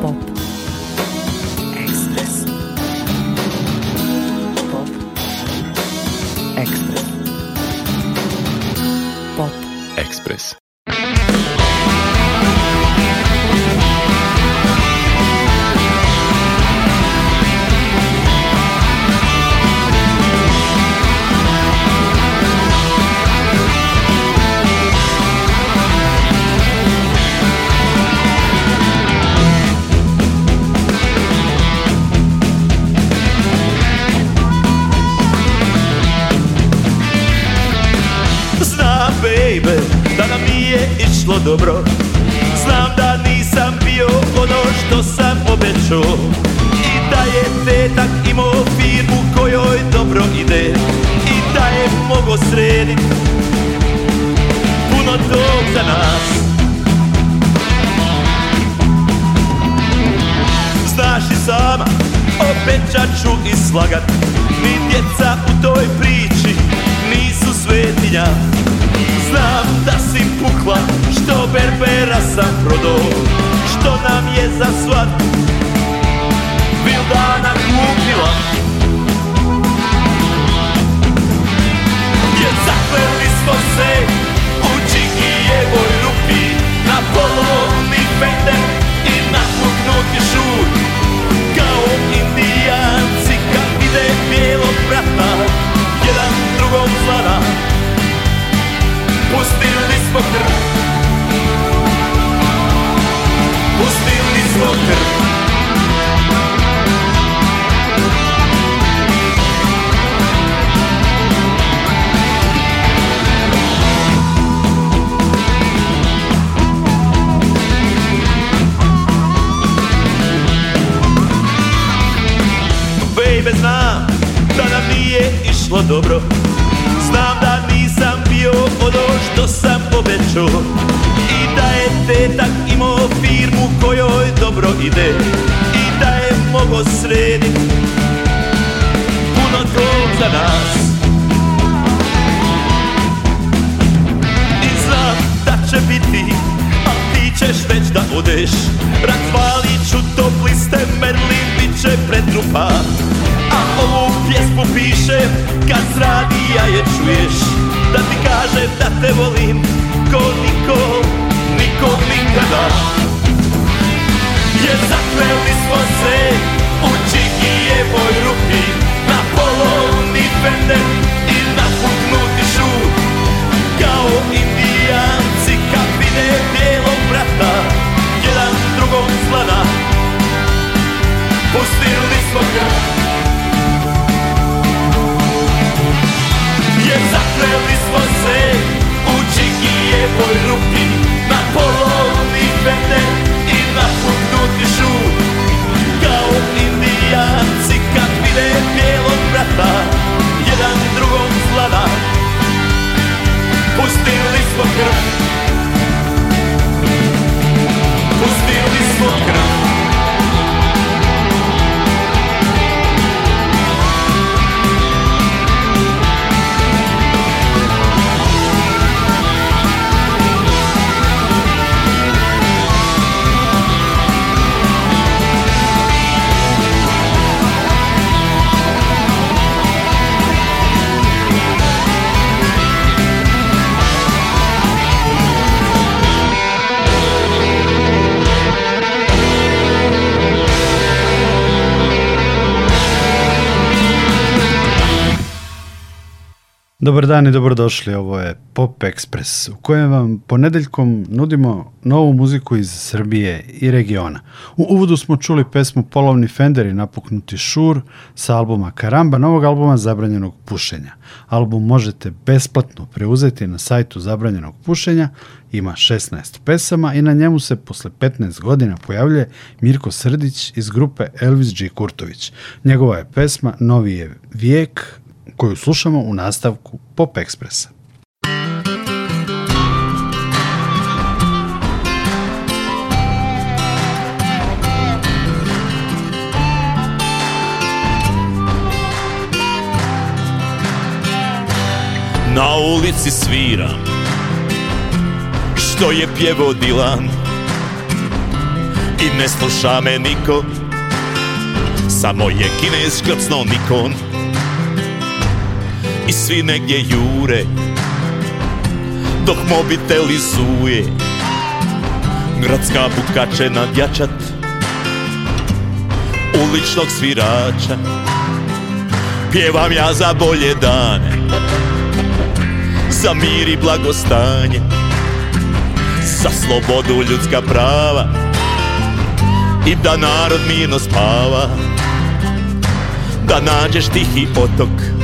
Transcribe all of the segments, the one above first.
pop. išlo dobro Znam da nisam bio ono što sam obećao I da je tetak imao firmu kojoj dobro ide I da je mogo srediti Puno to za nas I znam da će biti A ti ćeš već da odeš Razvalit ću topli ste Merlin Bit će pretrupa ovu pjesmu pišem Kad s radija je čuješ Da ti kažem da te volim Ko niko, niko nikada Jer zakleli smo se U Čigijevoj rupi Na polovni pende I napuknuti šut Kao indijanci Kad vide bijelog brata Jedan drugom slana Pustili smo krv Sreli smo se u Čikijevoj rupi Na polovni vene i na putnuti žut Kao indijanci kad vide bijelog brata Jedan drugom zlada Pustili smo krv Pustili smo krv Dobar dan i dobrodošli, ovo je Pop Express u kojem vam ponedeljkom nudimo novu muziku iz Srbije i regiona. U uvodu smo čuli pesmu Polovni Fenderi napuknuti šur sa albuma Karamba, novog albuma Zabranjenog pušenja. Album možete besplatno preuzeti na sajtu Zabranjenog pušenja, ima 16 pesama i na njemu se posle 15 godina pojavlje Mirko Srdić iz grupe Elvis G. Kurtović. Njegova je pesma Novi je vijek, koju slušamo u nastavku Pop Ekspresa. Na ulici sviram Što je pjevo Dilan I ne sluša me niko Samo je kinez škrcno Nikon i svi negdje jure Dok mobitel Gradska buka će nadjačat Uličnog svirača Pjevam ja za bolje dane Za mir i blagostanje Za slobodu ljudska prava I da narod mirno spava Da nađeš tihi otok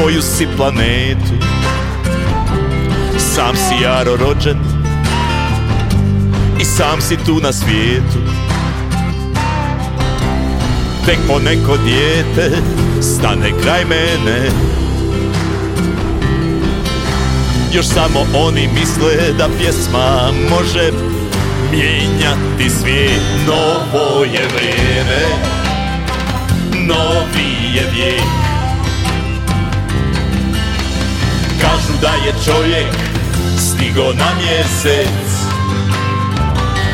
svoju si planetu Sam si jaro rođen I sam si tu na svijetu Tek po neko dijete Stane kraj mene Još samo oni misle da pjesma može Mijenjati svijet Novo je vrijeme Novi je vijek Kažu da je čovjek stigo na mjesec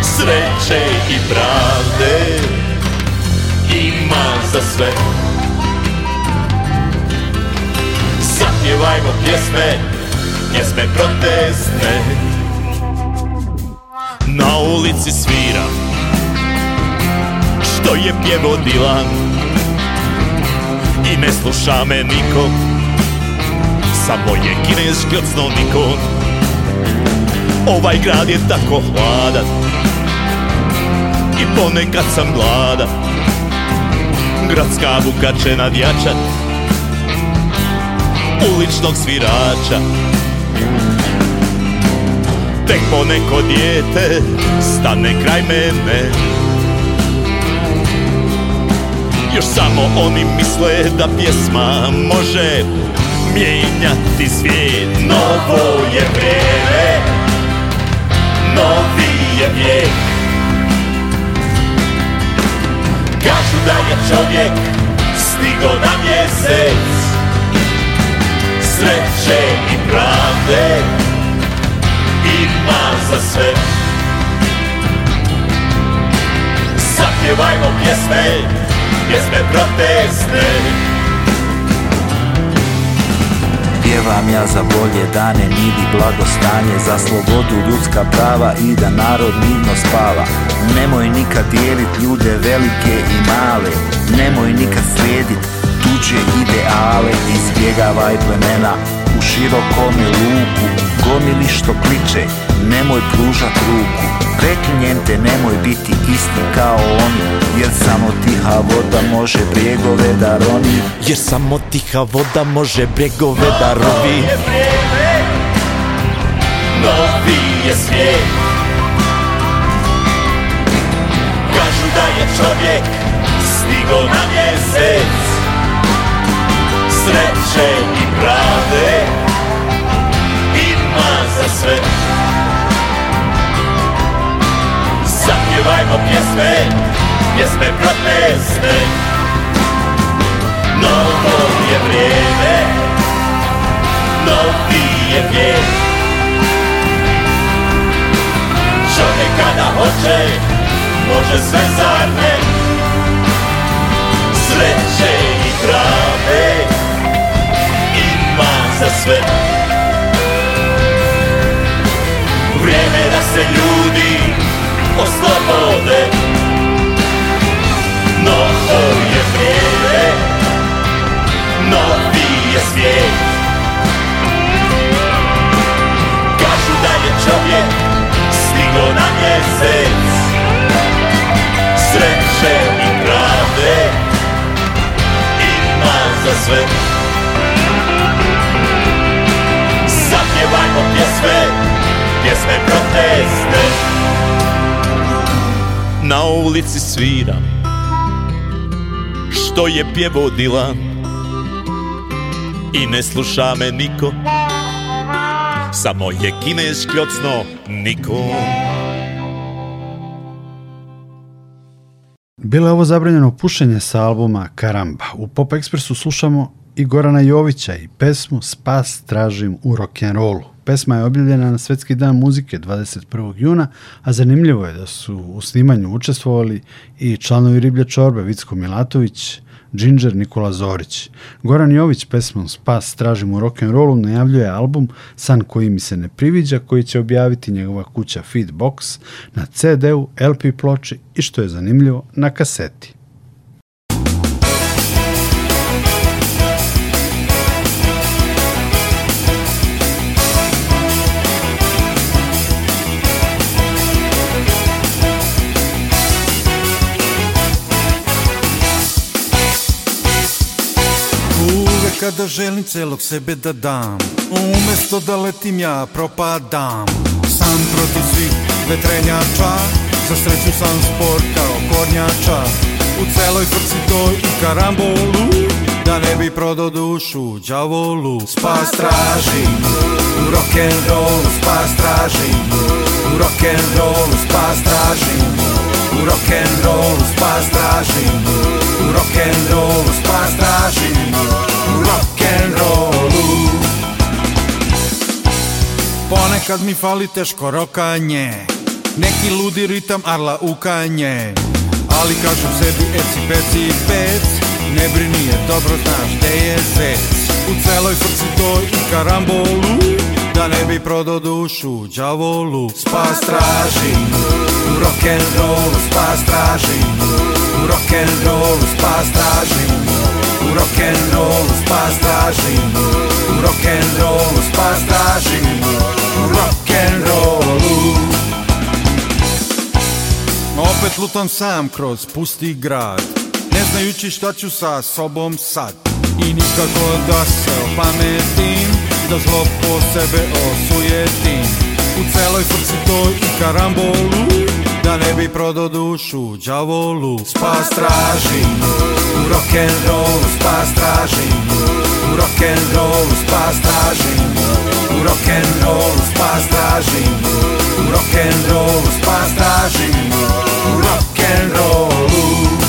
Sreće i pravde ima za sve Zapjevajmo pjesme, pjesme protestne Na ulici svira Što je pjevo I ne sluša me nikog samo je kineski osnovni kod Ovaj grad je tako hladan I ponekad sam gladan Gradska buka će nadjačat Uličnog svirača Tek poneko dijete stane kraj mene Još samo oni misle da pjesma može mijenjati svijet Novo je vrijeme Novi je vijek Kažu da je čovjek Stigo na mjesec Sreće i pravde Ima za sve Zapjevajmo pjesme Pjesme protestne pjevam ja za bolje dane Nidi blagostanje za slobodu ljudska prava I da narod mirno spava Nemoj nikad dijelit ljude velike i male Nemoj nikad slijedit tuđe ideale Izbjegavaj plemena u širokom luku Gomili što kliče, nemoj pružat ruku Preklinjem te nemoj biti isti kao oni Jer samo tiha voda može brijegove da roni Jer samo tiha voda može brijegove da rovi Novi je vrijeme Novi je svijet Kažu da je čovjek Stigo na mjesec Sreće i pravde Ima za sve pjevajmo pjesme, pjesme protestne Novo je vrijeme, novi je vijek Čovjek kada hoće, može sve zarne ne Sreće i prave, ima za sve Vrijeme da se ljudi o swobodę No, no jest wiele Nowi jest wiek Każdy daje człowiek Z tego na język Srebrze i prawdę I ma za swe Zapiewajmy piesmy Piesmy protesty na ulici svira Što je pjevo Dilan I ne sluša me niko Samo je kineš kljocno niko. Bilo je ovo zabranjeno pušenje sa albuma Karamba. U Pop Expressu slušamo i Gorana Jovića i pesmu Spas tražim u rock'n'rollu. Pesma je objavljena na Svetski dan muzike 21. juna, a zanimljivo je da su u snimanju učestvovali i članovi Riblja Čorbe Vicko Milatović, Džinđer Nikola Zorić. Goran Jović pesmom Spas tražim u rock'n'rollu najavljuje album San koji mi se ne priviđa koji će objaviti njegova kuća Feedbox na CD-u, LP ploči i što je zanimljivo na kaseti. Kada želim celog sebe da dam Umesto da letim ja propadam Sam protiv svih vetrenjača Za sreću sam spor kao kornjača U celoj frci toj i karambolu Da ne bi prodao dušu đavolu Spas tražim u rock'n'rollu Spas tražim u rock'n'rollu Spas u rock'n'rollu Spas tražim u rock'n'rollu Spas tražim rock and Ponekad mi fali teško rokanje Neki ludi ritam arla ukanje Ali kažu sebi eci peci pec Ne brini je dobro znaš gde je zec U celoj frci toj i karambolu Da ne bi prodao dušu đavolu Spas straži, u rock'n'rollu Spas tražim u rock'n'rollu Spas tražim u rock'n'rollu spas tražim U rock'n'rollu spas tražim U rock'n'rollu Opet lutam sam kroz pusti grad Ne znajući šta ću sa sobom sad I nikako da se opametim Da zlo po sebe osujetim U celoj frci toj i karambolu da ne bi prodo dušu džavolu Spas tražim, u rock'n'rollu spas tražim U rock'n'rollu spas tražim U rock'n'rollu spas tražim U rock'n'rollu spas tražim U rock'n'rollu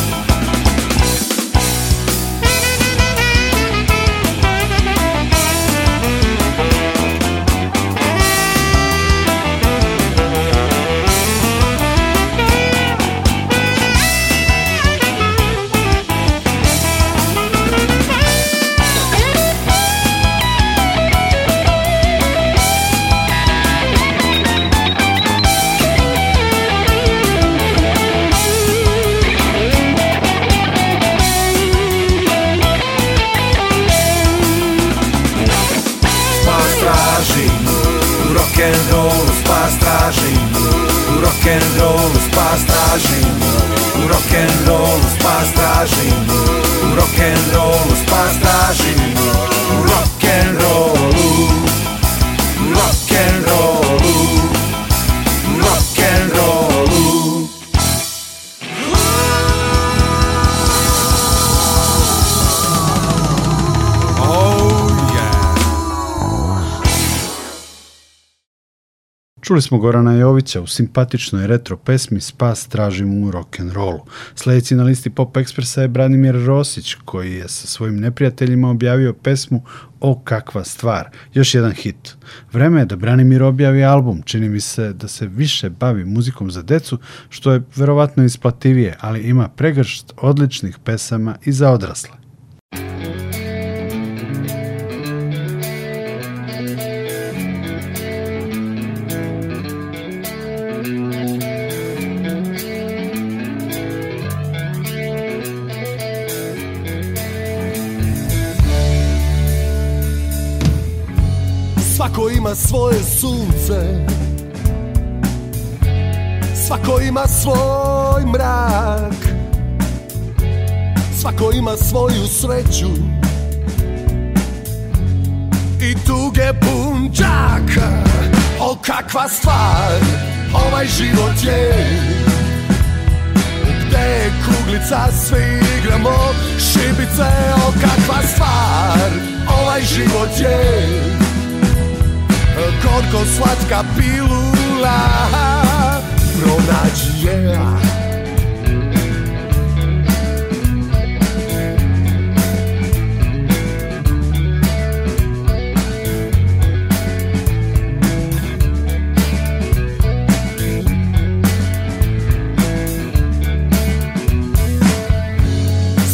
Čuli smo Gorana Jovića u simpatičnoj retro pesmi Spas tražim u rock'n'rollu. Sljedeći na listi Pop Ekspresa je Branimir Rosić koji je sa svojim neprijateljima objavio pesmu O kakva stvar, još jedan hit. Vreme je da Branimir objavi album, čini mi se da se više bavi muzikom za decu, što je verovatno isplativije, ali ima pregršt odličnih pesama i za odrasle. Svako ima svoje sunce Svako ima svoj mrak Svako ima svoju sreću I tuge punđaka O kakva stvar Ovaj život je Gde kuglica Svi igramo šibice O kakva stvar Ovaj život je Gorko slatka pilula Pronađi je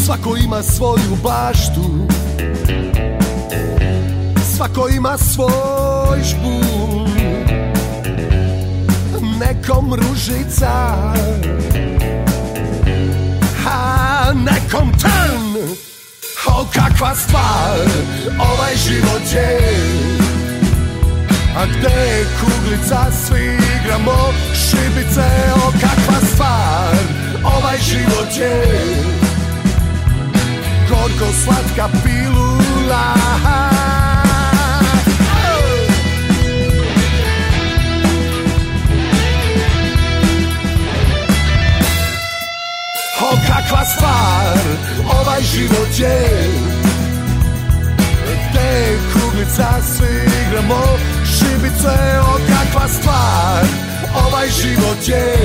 Svako ima svoju baštu Svako ima svoj žbun Nekom ružica A nekom trn O kakva stvar Ovaj život je A gde je kuglica Svi igramo šibice O kakva stvar Ovaj život je Gorko slatka pilula kakva stvar Ovaj život je Te kuglica svi igramo Šibice o kakva stvar Ovaj život je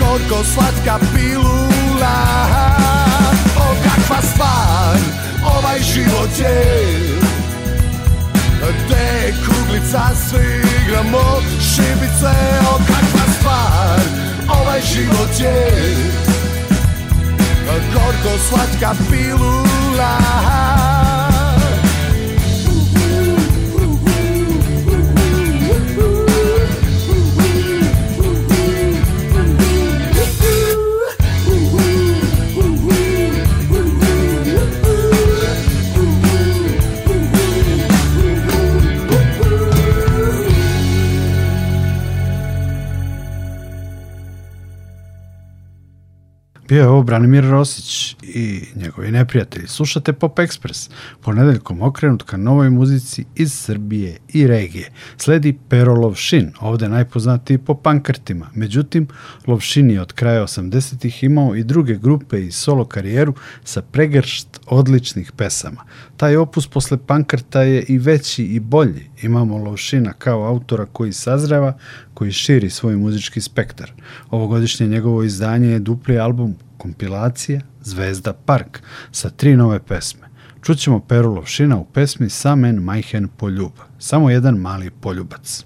Gorko slatka pilula O kakva stvar Ovaj život je Te kuglica svi igramo Šibice o kakva stvar ovaj život je Gorko slatka pilula PO Branimir Rosić i njegovi neprijatelji. Slušate Pop Express, ponedeljkom okrenut ka novoj muzici iz Srbije i regije. Sledi Pero Lovšin, ovde najpoznatiji po pankrtima. Međutim, Lovšin je od kraja 80-ih imao i druge grupe i solo karijeru sa pregršt odličnih pesama. Taj opus posle pankrta je i veći i bolji. Imamo Lovšina kao autora koji sazreva, koji širi svoj muzički spektar. Ovogodišnje njegovo izdanje je dupli album kompilacije Zvezda Park sa tri nove pesme. Čućemo Peru Lovšina u pesmi Samen Majhen Poljuba, samo jedan mali poljubac.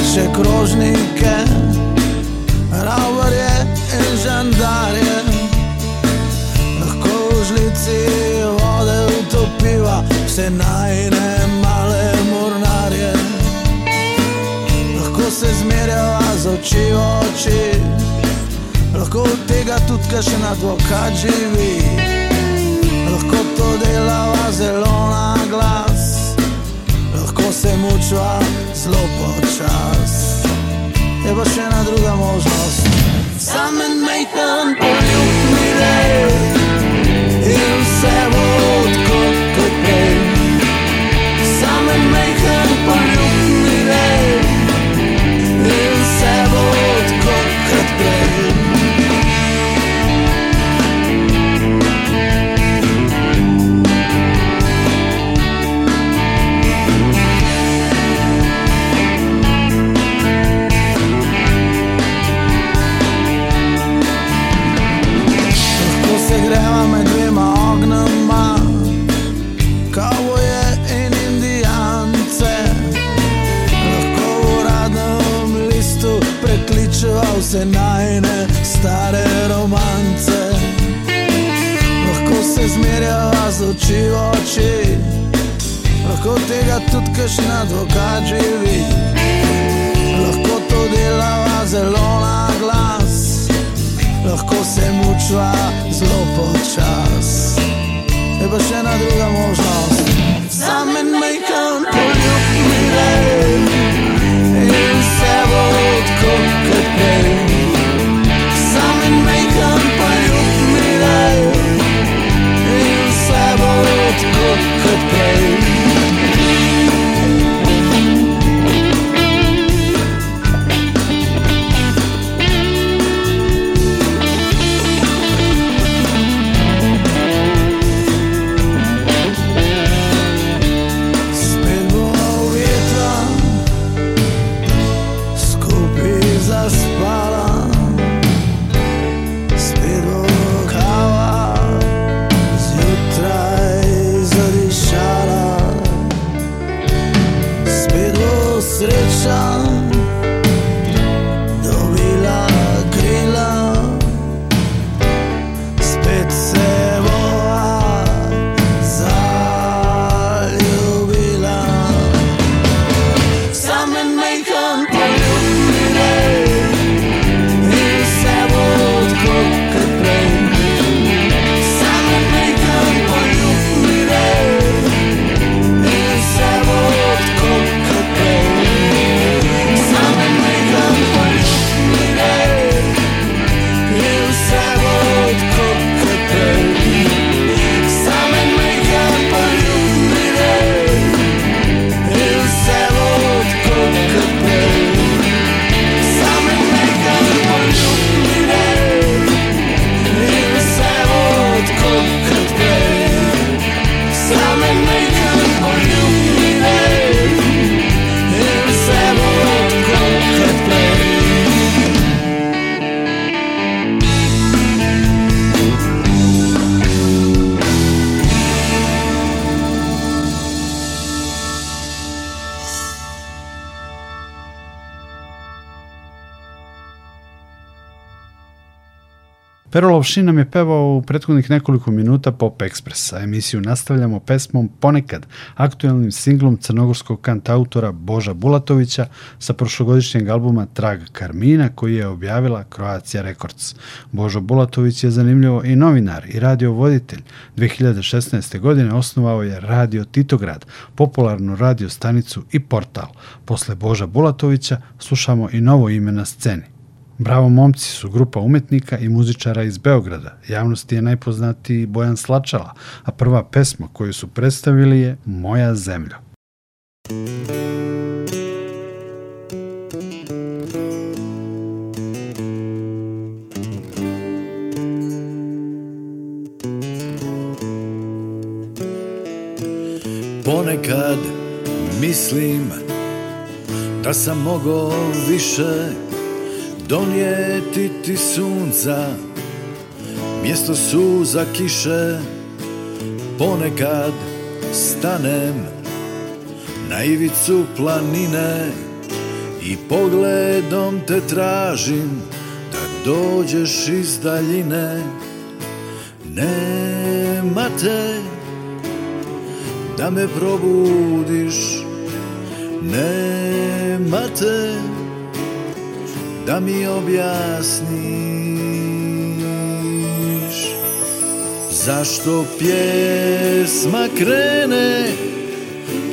večje krožnike, ravarje in žandarje. Lahko v žlici vode utopiva vse najne male mornarje. Lahko se zmerjava z oči v oči, lahko od tega tudi kaj še na dvokaj živi. Lahko to delava zelo na glav se mučila zelo počas. Je pa še ena druga možnost. Sam in majhen poljubni red in vse bo odkot kot prej. Sam in majhen poljubni red. greva med dvema ognoma, kavoje in indijance. Lahko v radnem listu prekličeva vse najne stare romance. Lahko se zmerjava z oči v oči, lahko tega tudi kašna dvoka živi. Lahko to delava zelo na glas, lahko se mučva šlo počas, eba še ena druga možnost. Zamen majkan. Pero nam je pevao u prethodnih nekoliko minuta Pop Expressa. Emisiju nastavljamo pesmom Ponekad, aktuelnim singlom crnogorskog kantautora Boža Bulatovića sa prošlogodišnjeg albuma Trag Karmina koji je objavila Croatia Records. Božo Bulatović je zanimljivo i novinar i radio voditelj 2016. godine osnovao je Radio Titograd, popularnu radio stanicu i portal. Posle Boža Bulatovića slušamo i novo ime na sceni. Bravo momci su grupa umetnika i muzičara iz Beograda. Javnosti je najpoznatiji Bojan Slačala, a prva pesma koju su predstavili je Moja zemlja. Ponekad mislim da sam mogao više Donijeti ti sunca Mjesto suza kiše Ponekad stanem Na ivicu planine I pogledom te tražim Da dođeš iz daljine Nema te Da me probudiš Nema te da mi objasniš Zašto pjesma krene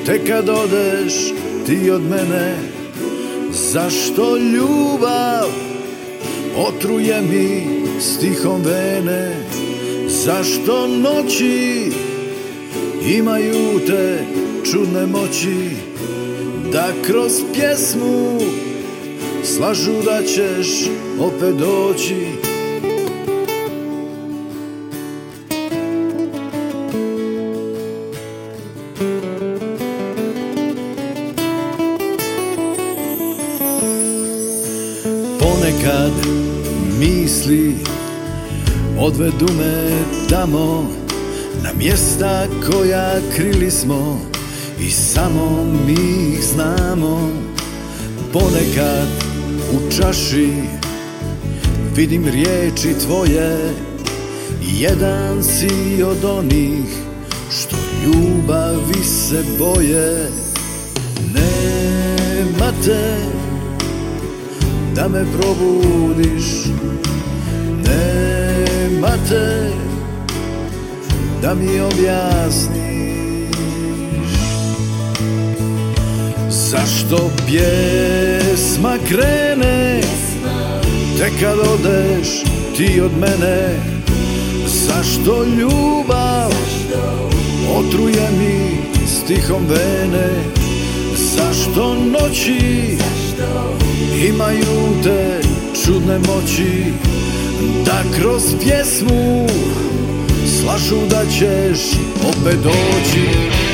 Te kad odeš ti od mene Zašto ljubav otruje mi stihom vene Zašto noći imaju te čudne moći Da kroz pjesmu Slažu da ćeš opet doći Ponekad misli odvedu me tamo Na mjesta koja krili smo i samo mi ih znamo Ponekad u čaši Vidim riječi tvoje Jedan si od onih Što ljubavi se boje Nema te Da me probudiš Nema te Da mi objasniš Zašto pješ pjesma krene Te kad odeš ti od mene Zašto ljubav otruje mi stihom vene Zašto noći imaju te čudne moći Da kroz pjesmu slažu da ćeš opet doći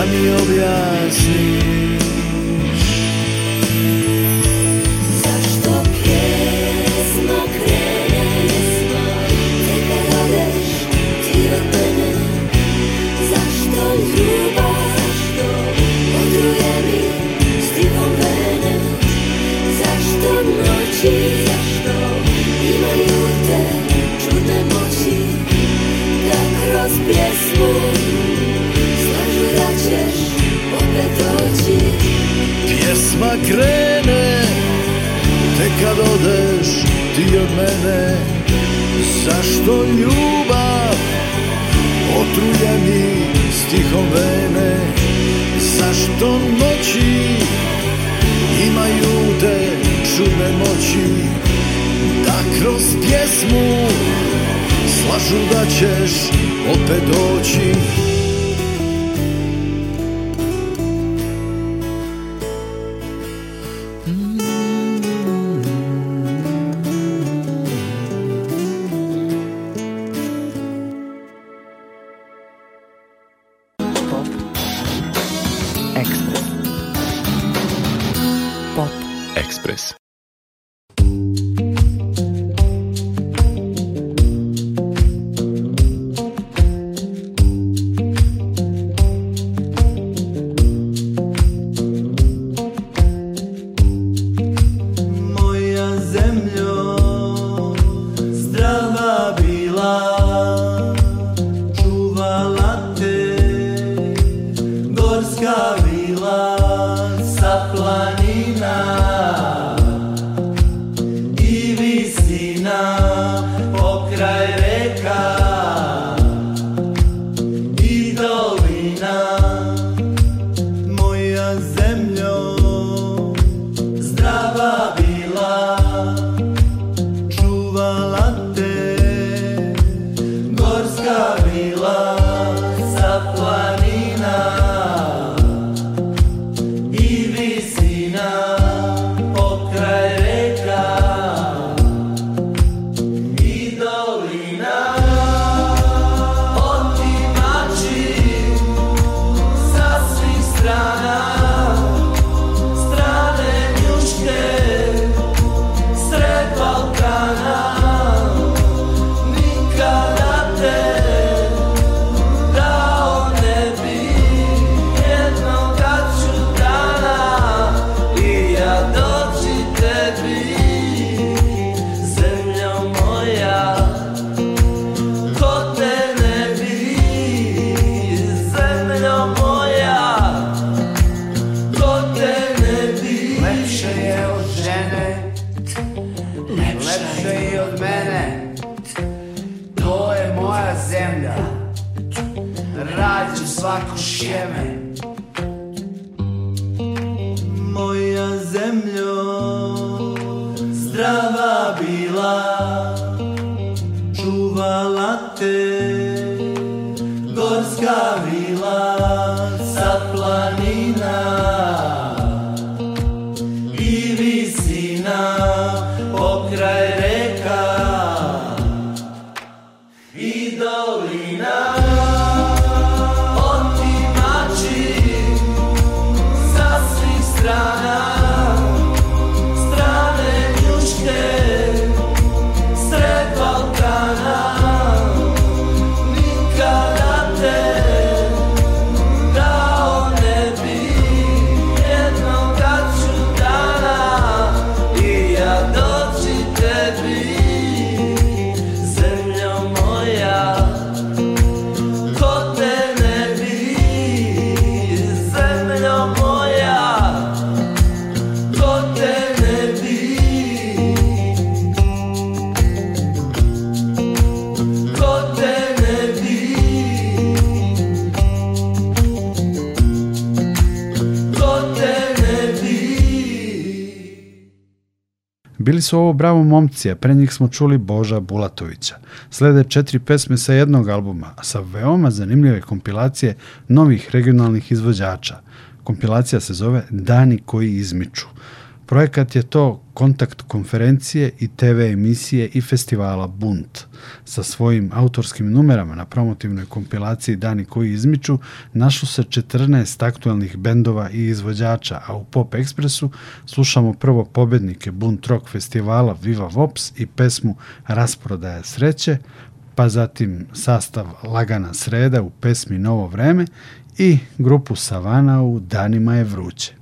da mi objasni pjesma krene Te kad odeš ti od mene Zašto ljubav otruje mi stihom vene Zašto noći imaju te čudne moći Da kroz pjesmu slažu da ćeš opet doći Bili su ovo bravo momci, a pre njih smo čuli Boža Bulatovića. Slede četiri pesme sa jednog albuma, a sa veoma zanimljive kompilacije novih regionalnih izvođača. Kompilacija se zove Dani koji izmiču. Projekat je to kontakt konferencije i TV emisije i festivala Bunt. Sa svojim autorskim numerama na promotivnoj kompilaciji Dani koji izmiču našlo se 14 aktualnih bendova i izvođača, a u Pop Ekspresu slušamo prvo pobednike Bunt Rock festivala Viva Vops i pesmu Rasprodaja sreće, pa zatim sastav Lagana sreda u pesmi Novo vreme i grupu Savana u Danima je vruće.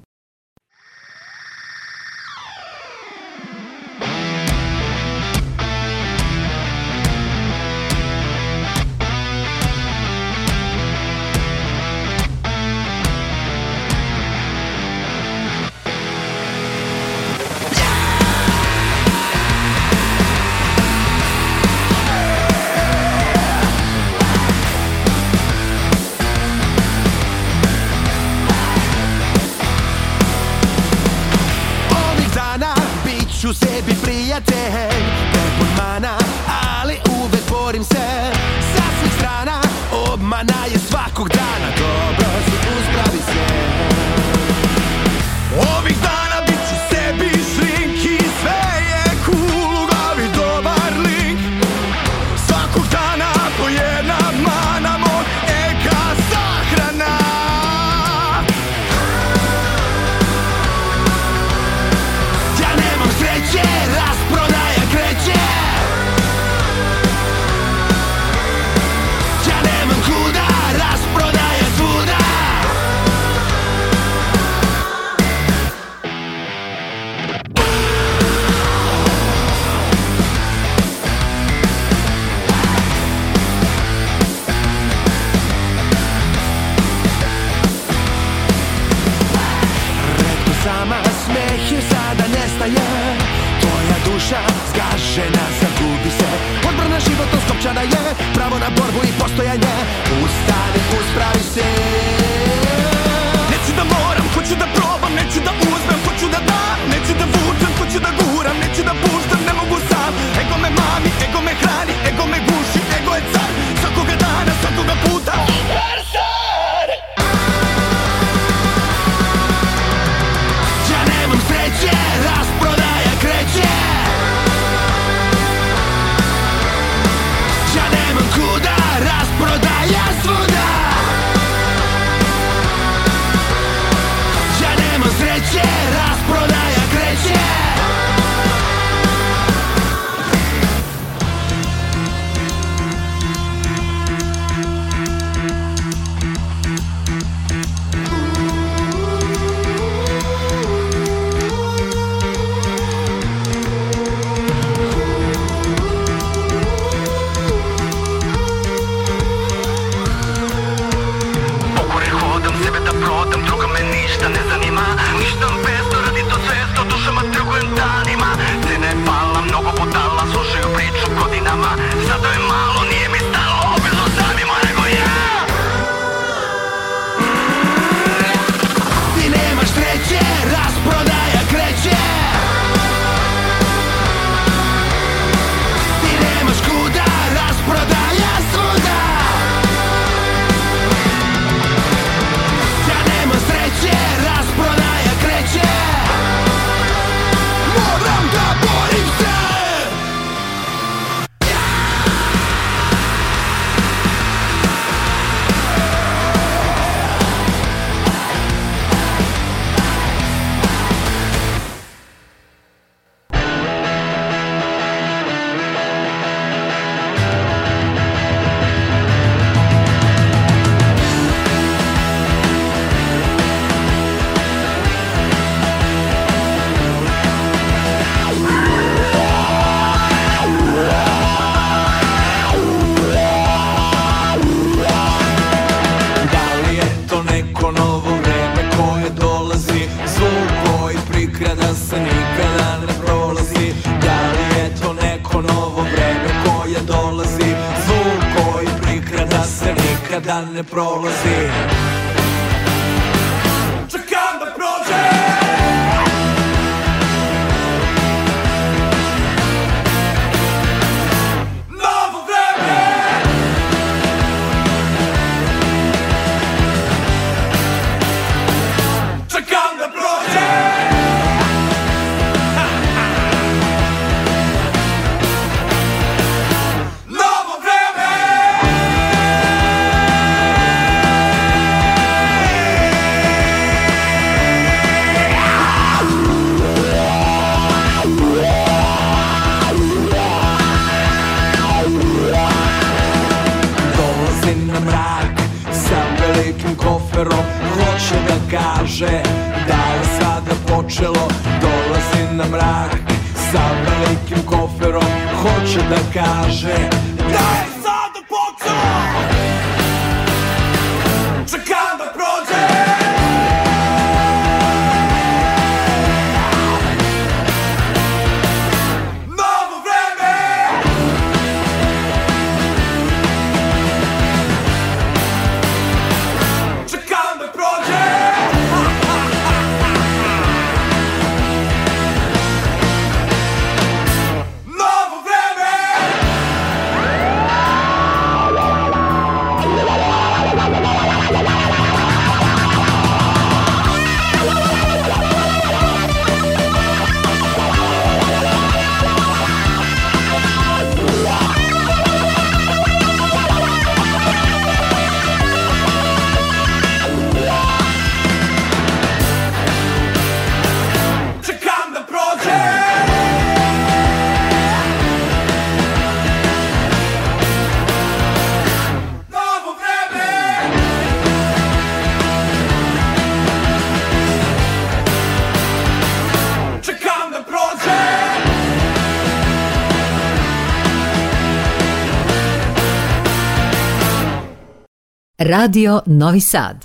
da kaže Radio Novi Sad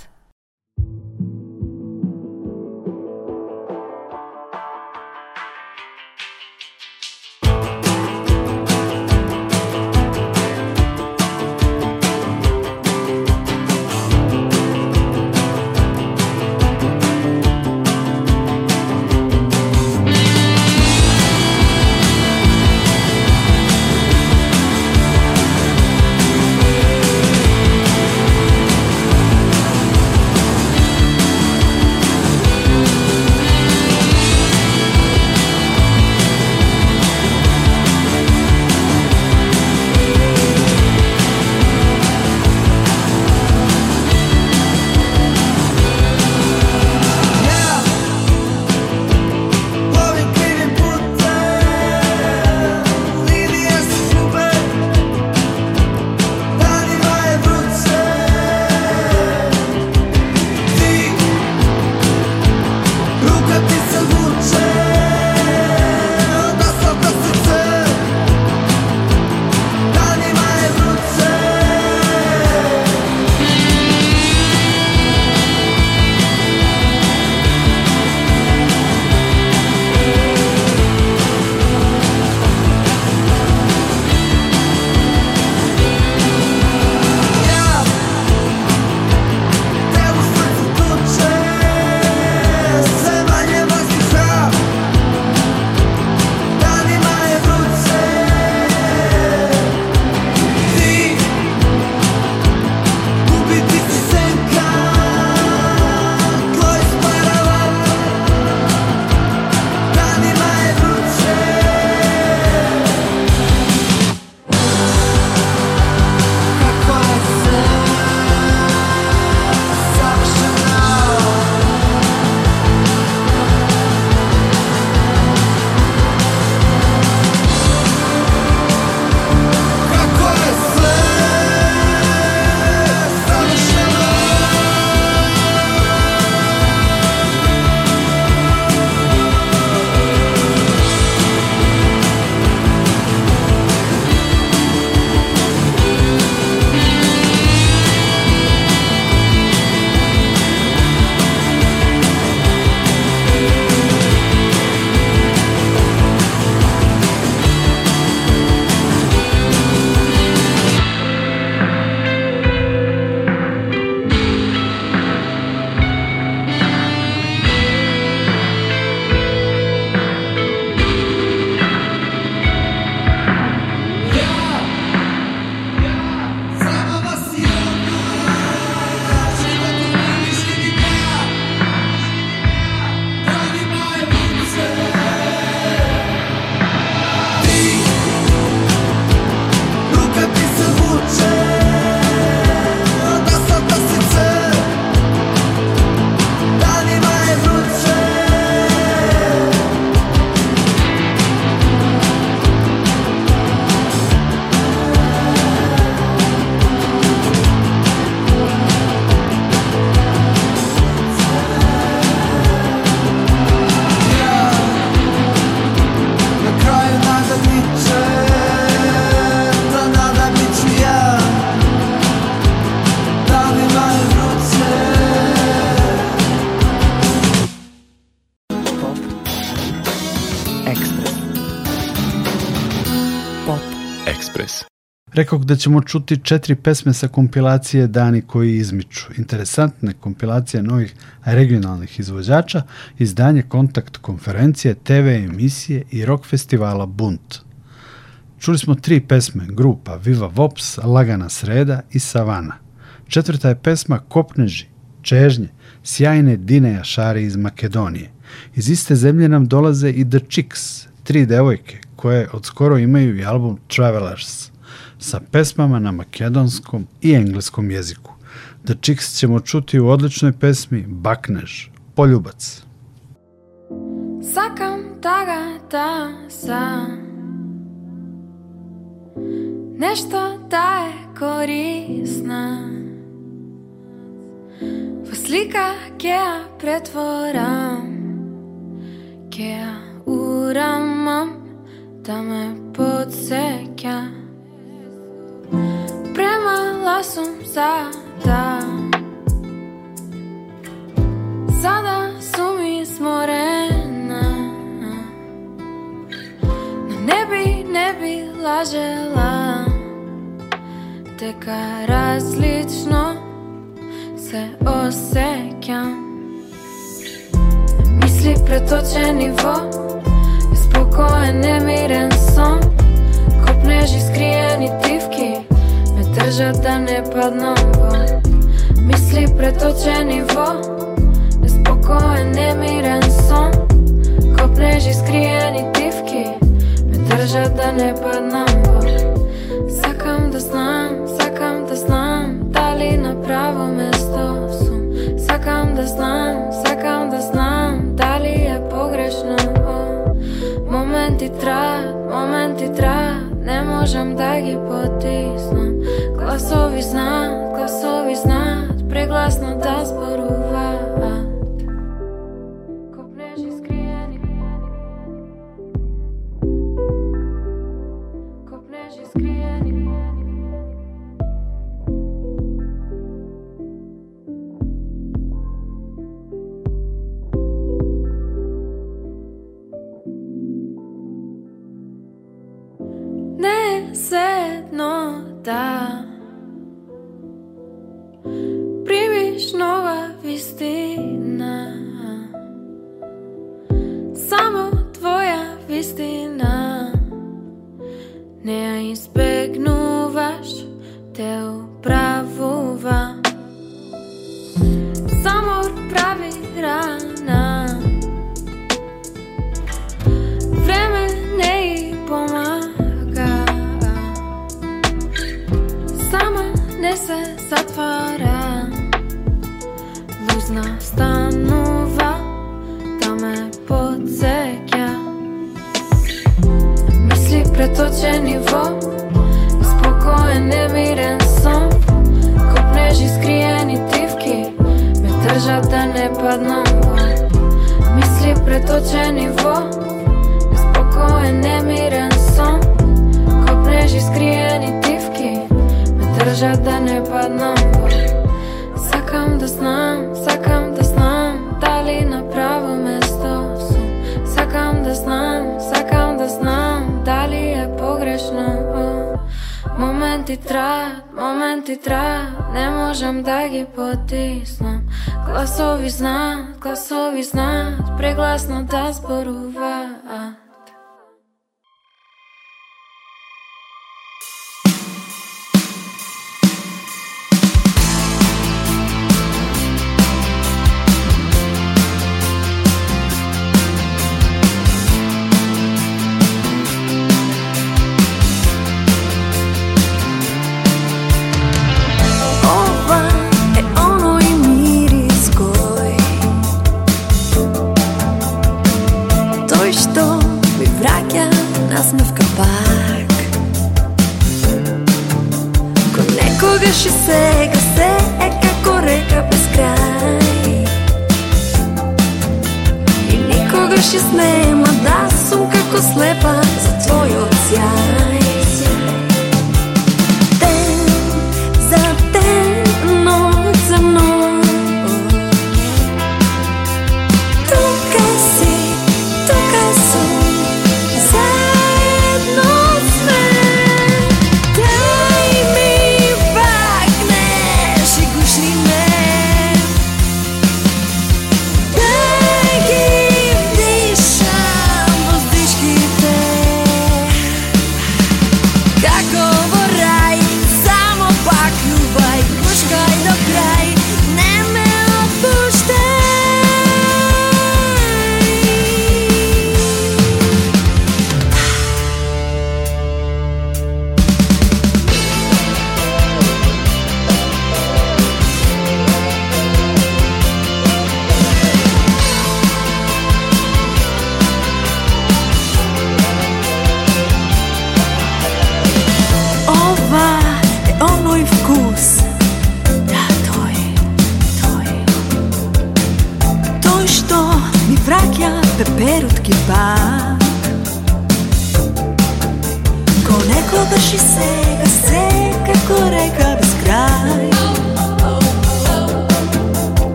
Rekao da ćemo čuti četiri pesme sa kompilacije Dani koji izmiču. Interesantne kompilacije novih regionalnih izvođača, izdanje kontakt konferencije, TV emisije i rock festivala Bunt. Čuli smo tri pesme grupa Viva Vops, Lagana sreda i Savana. Četvrta je pesma Kopneži, Čežnje, sjajne Dineja Šari iz Makedonije. Iz iste zemlje nam dolaze i The Chicks, tri devojke koje od skoro imaju i album Travelers sa pesmama na makedonskom i engleskom jeziku. The Chicks ćemo čuti u odličnoj pesmi Bakneš, Poljubac. Sakam taga ta sa Nešto ta je korisna Po slika pretvoram keja uramam Da me podseća Премала съм сада Сада съм изморена Но не би, не би лажела Така различно се усекям Мисли преточени во Спокоен, немирен сон свежи скриени дивки Ме държат да не падна Мисли преточени во Неспокоен, немирен сон Копнежи скриени тивки, Ме държат да не падна Сакам да знам, сакам да знам Дали направо место е сум Сакам да знам, сакам да знам Дали е погрешно Моменти траят, моменти траят не можем да ги потиснам Класови знат, класови знат, да зборува празна станова, там е подсекя. Мисли преточени во спокоен, немирен сон. Копнежи скриени тивки, ме държат да не падна. Мисли преточени во спокоен, немирен сон. Копнежи скриени тивки, ме държат да не паднам. Сакам да знам да знам, сакам да знам дали е погрешно. Моменти траят, моменти траят, не можем да ги потиснам. Гласови знаят, гласови знаят, прегласна да зборувам.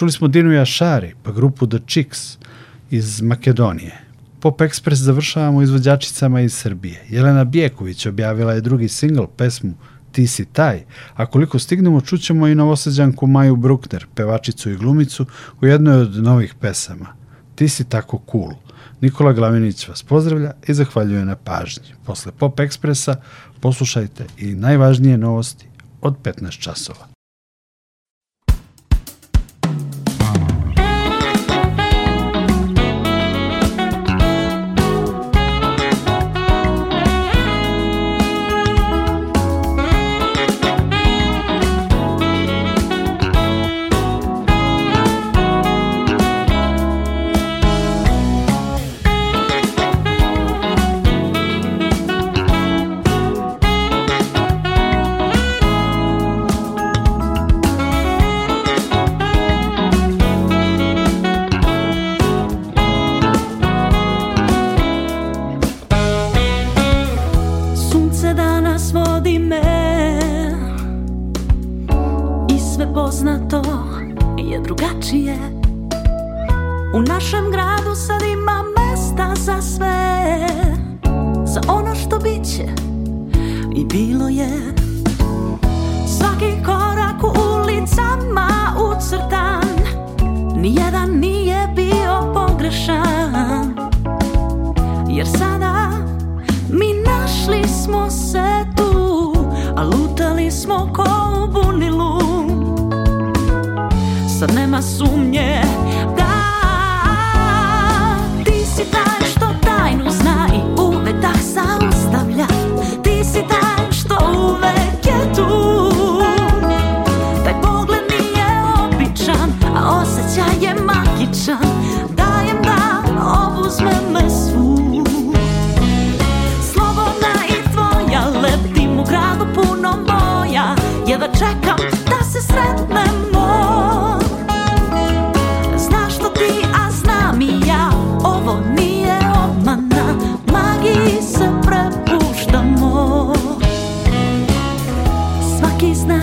Čuli smo Dinu Jašari, pa grupu The Chicks iz Makedonije. Pop Express završavamo izvođačicama iz Srbije. Jelena Bijeković objavila je drugi singl, pesmu Ti si taj, a koliko stignemo čućemo i novoseđanku Maju brukner, pevačicu i glumicu u jednoj od novih pesama. Ti si tako cool. Nikola Glavinić vas pozdravlja i zahvaljuje na pažnji. Posle Pop Expressa poslušajte i najvažnije novosti od 15 časova.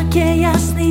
και η ασθενή.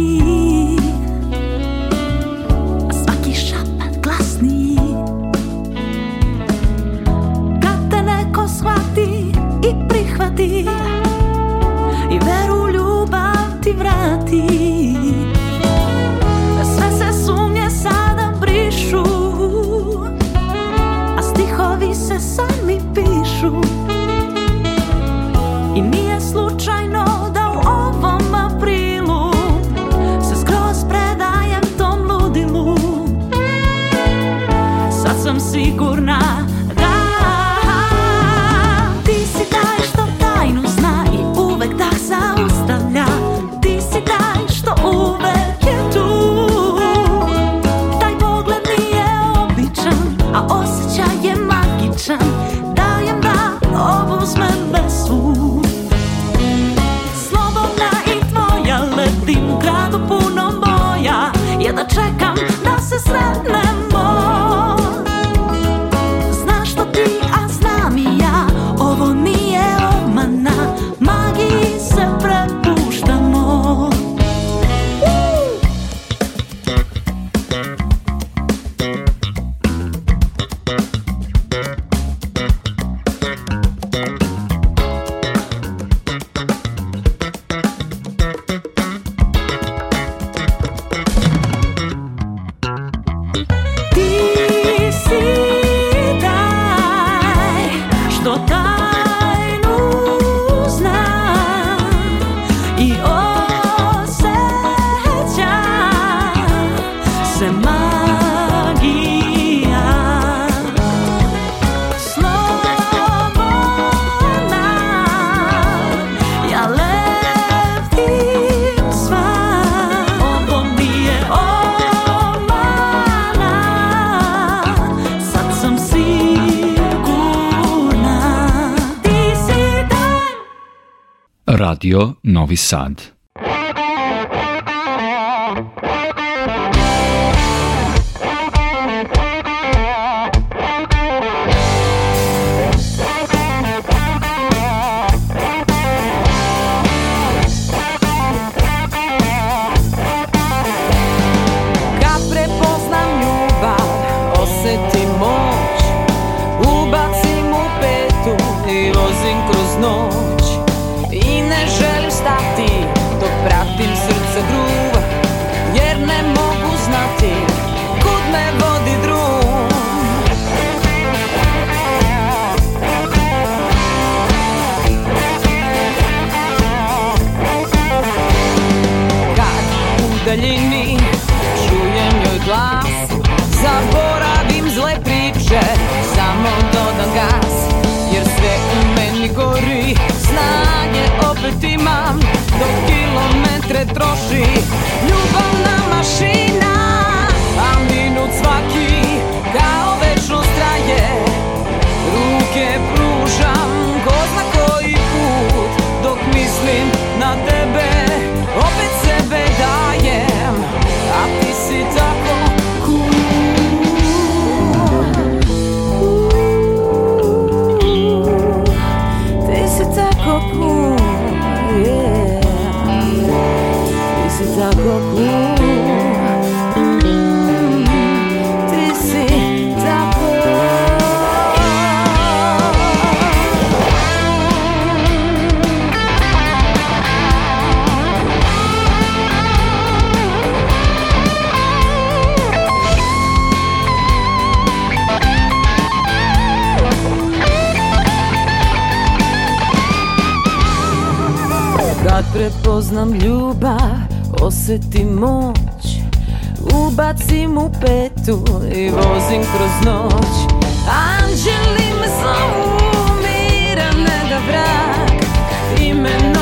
Radio Novi Sad. upoznam ljubav, osjetim moć Ubacim u petu i vozim kroz noć Anđeli me zovu, umira, ne da vrak Imena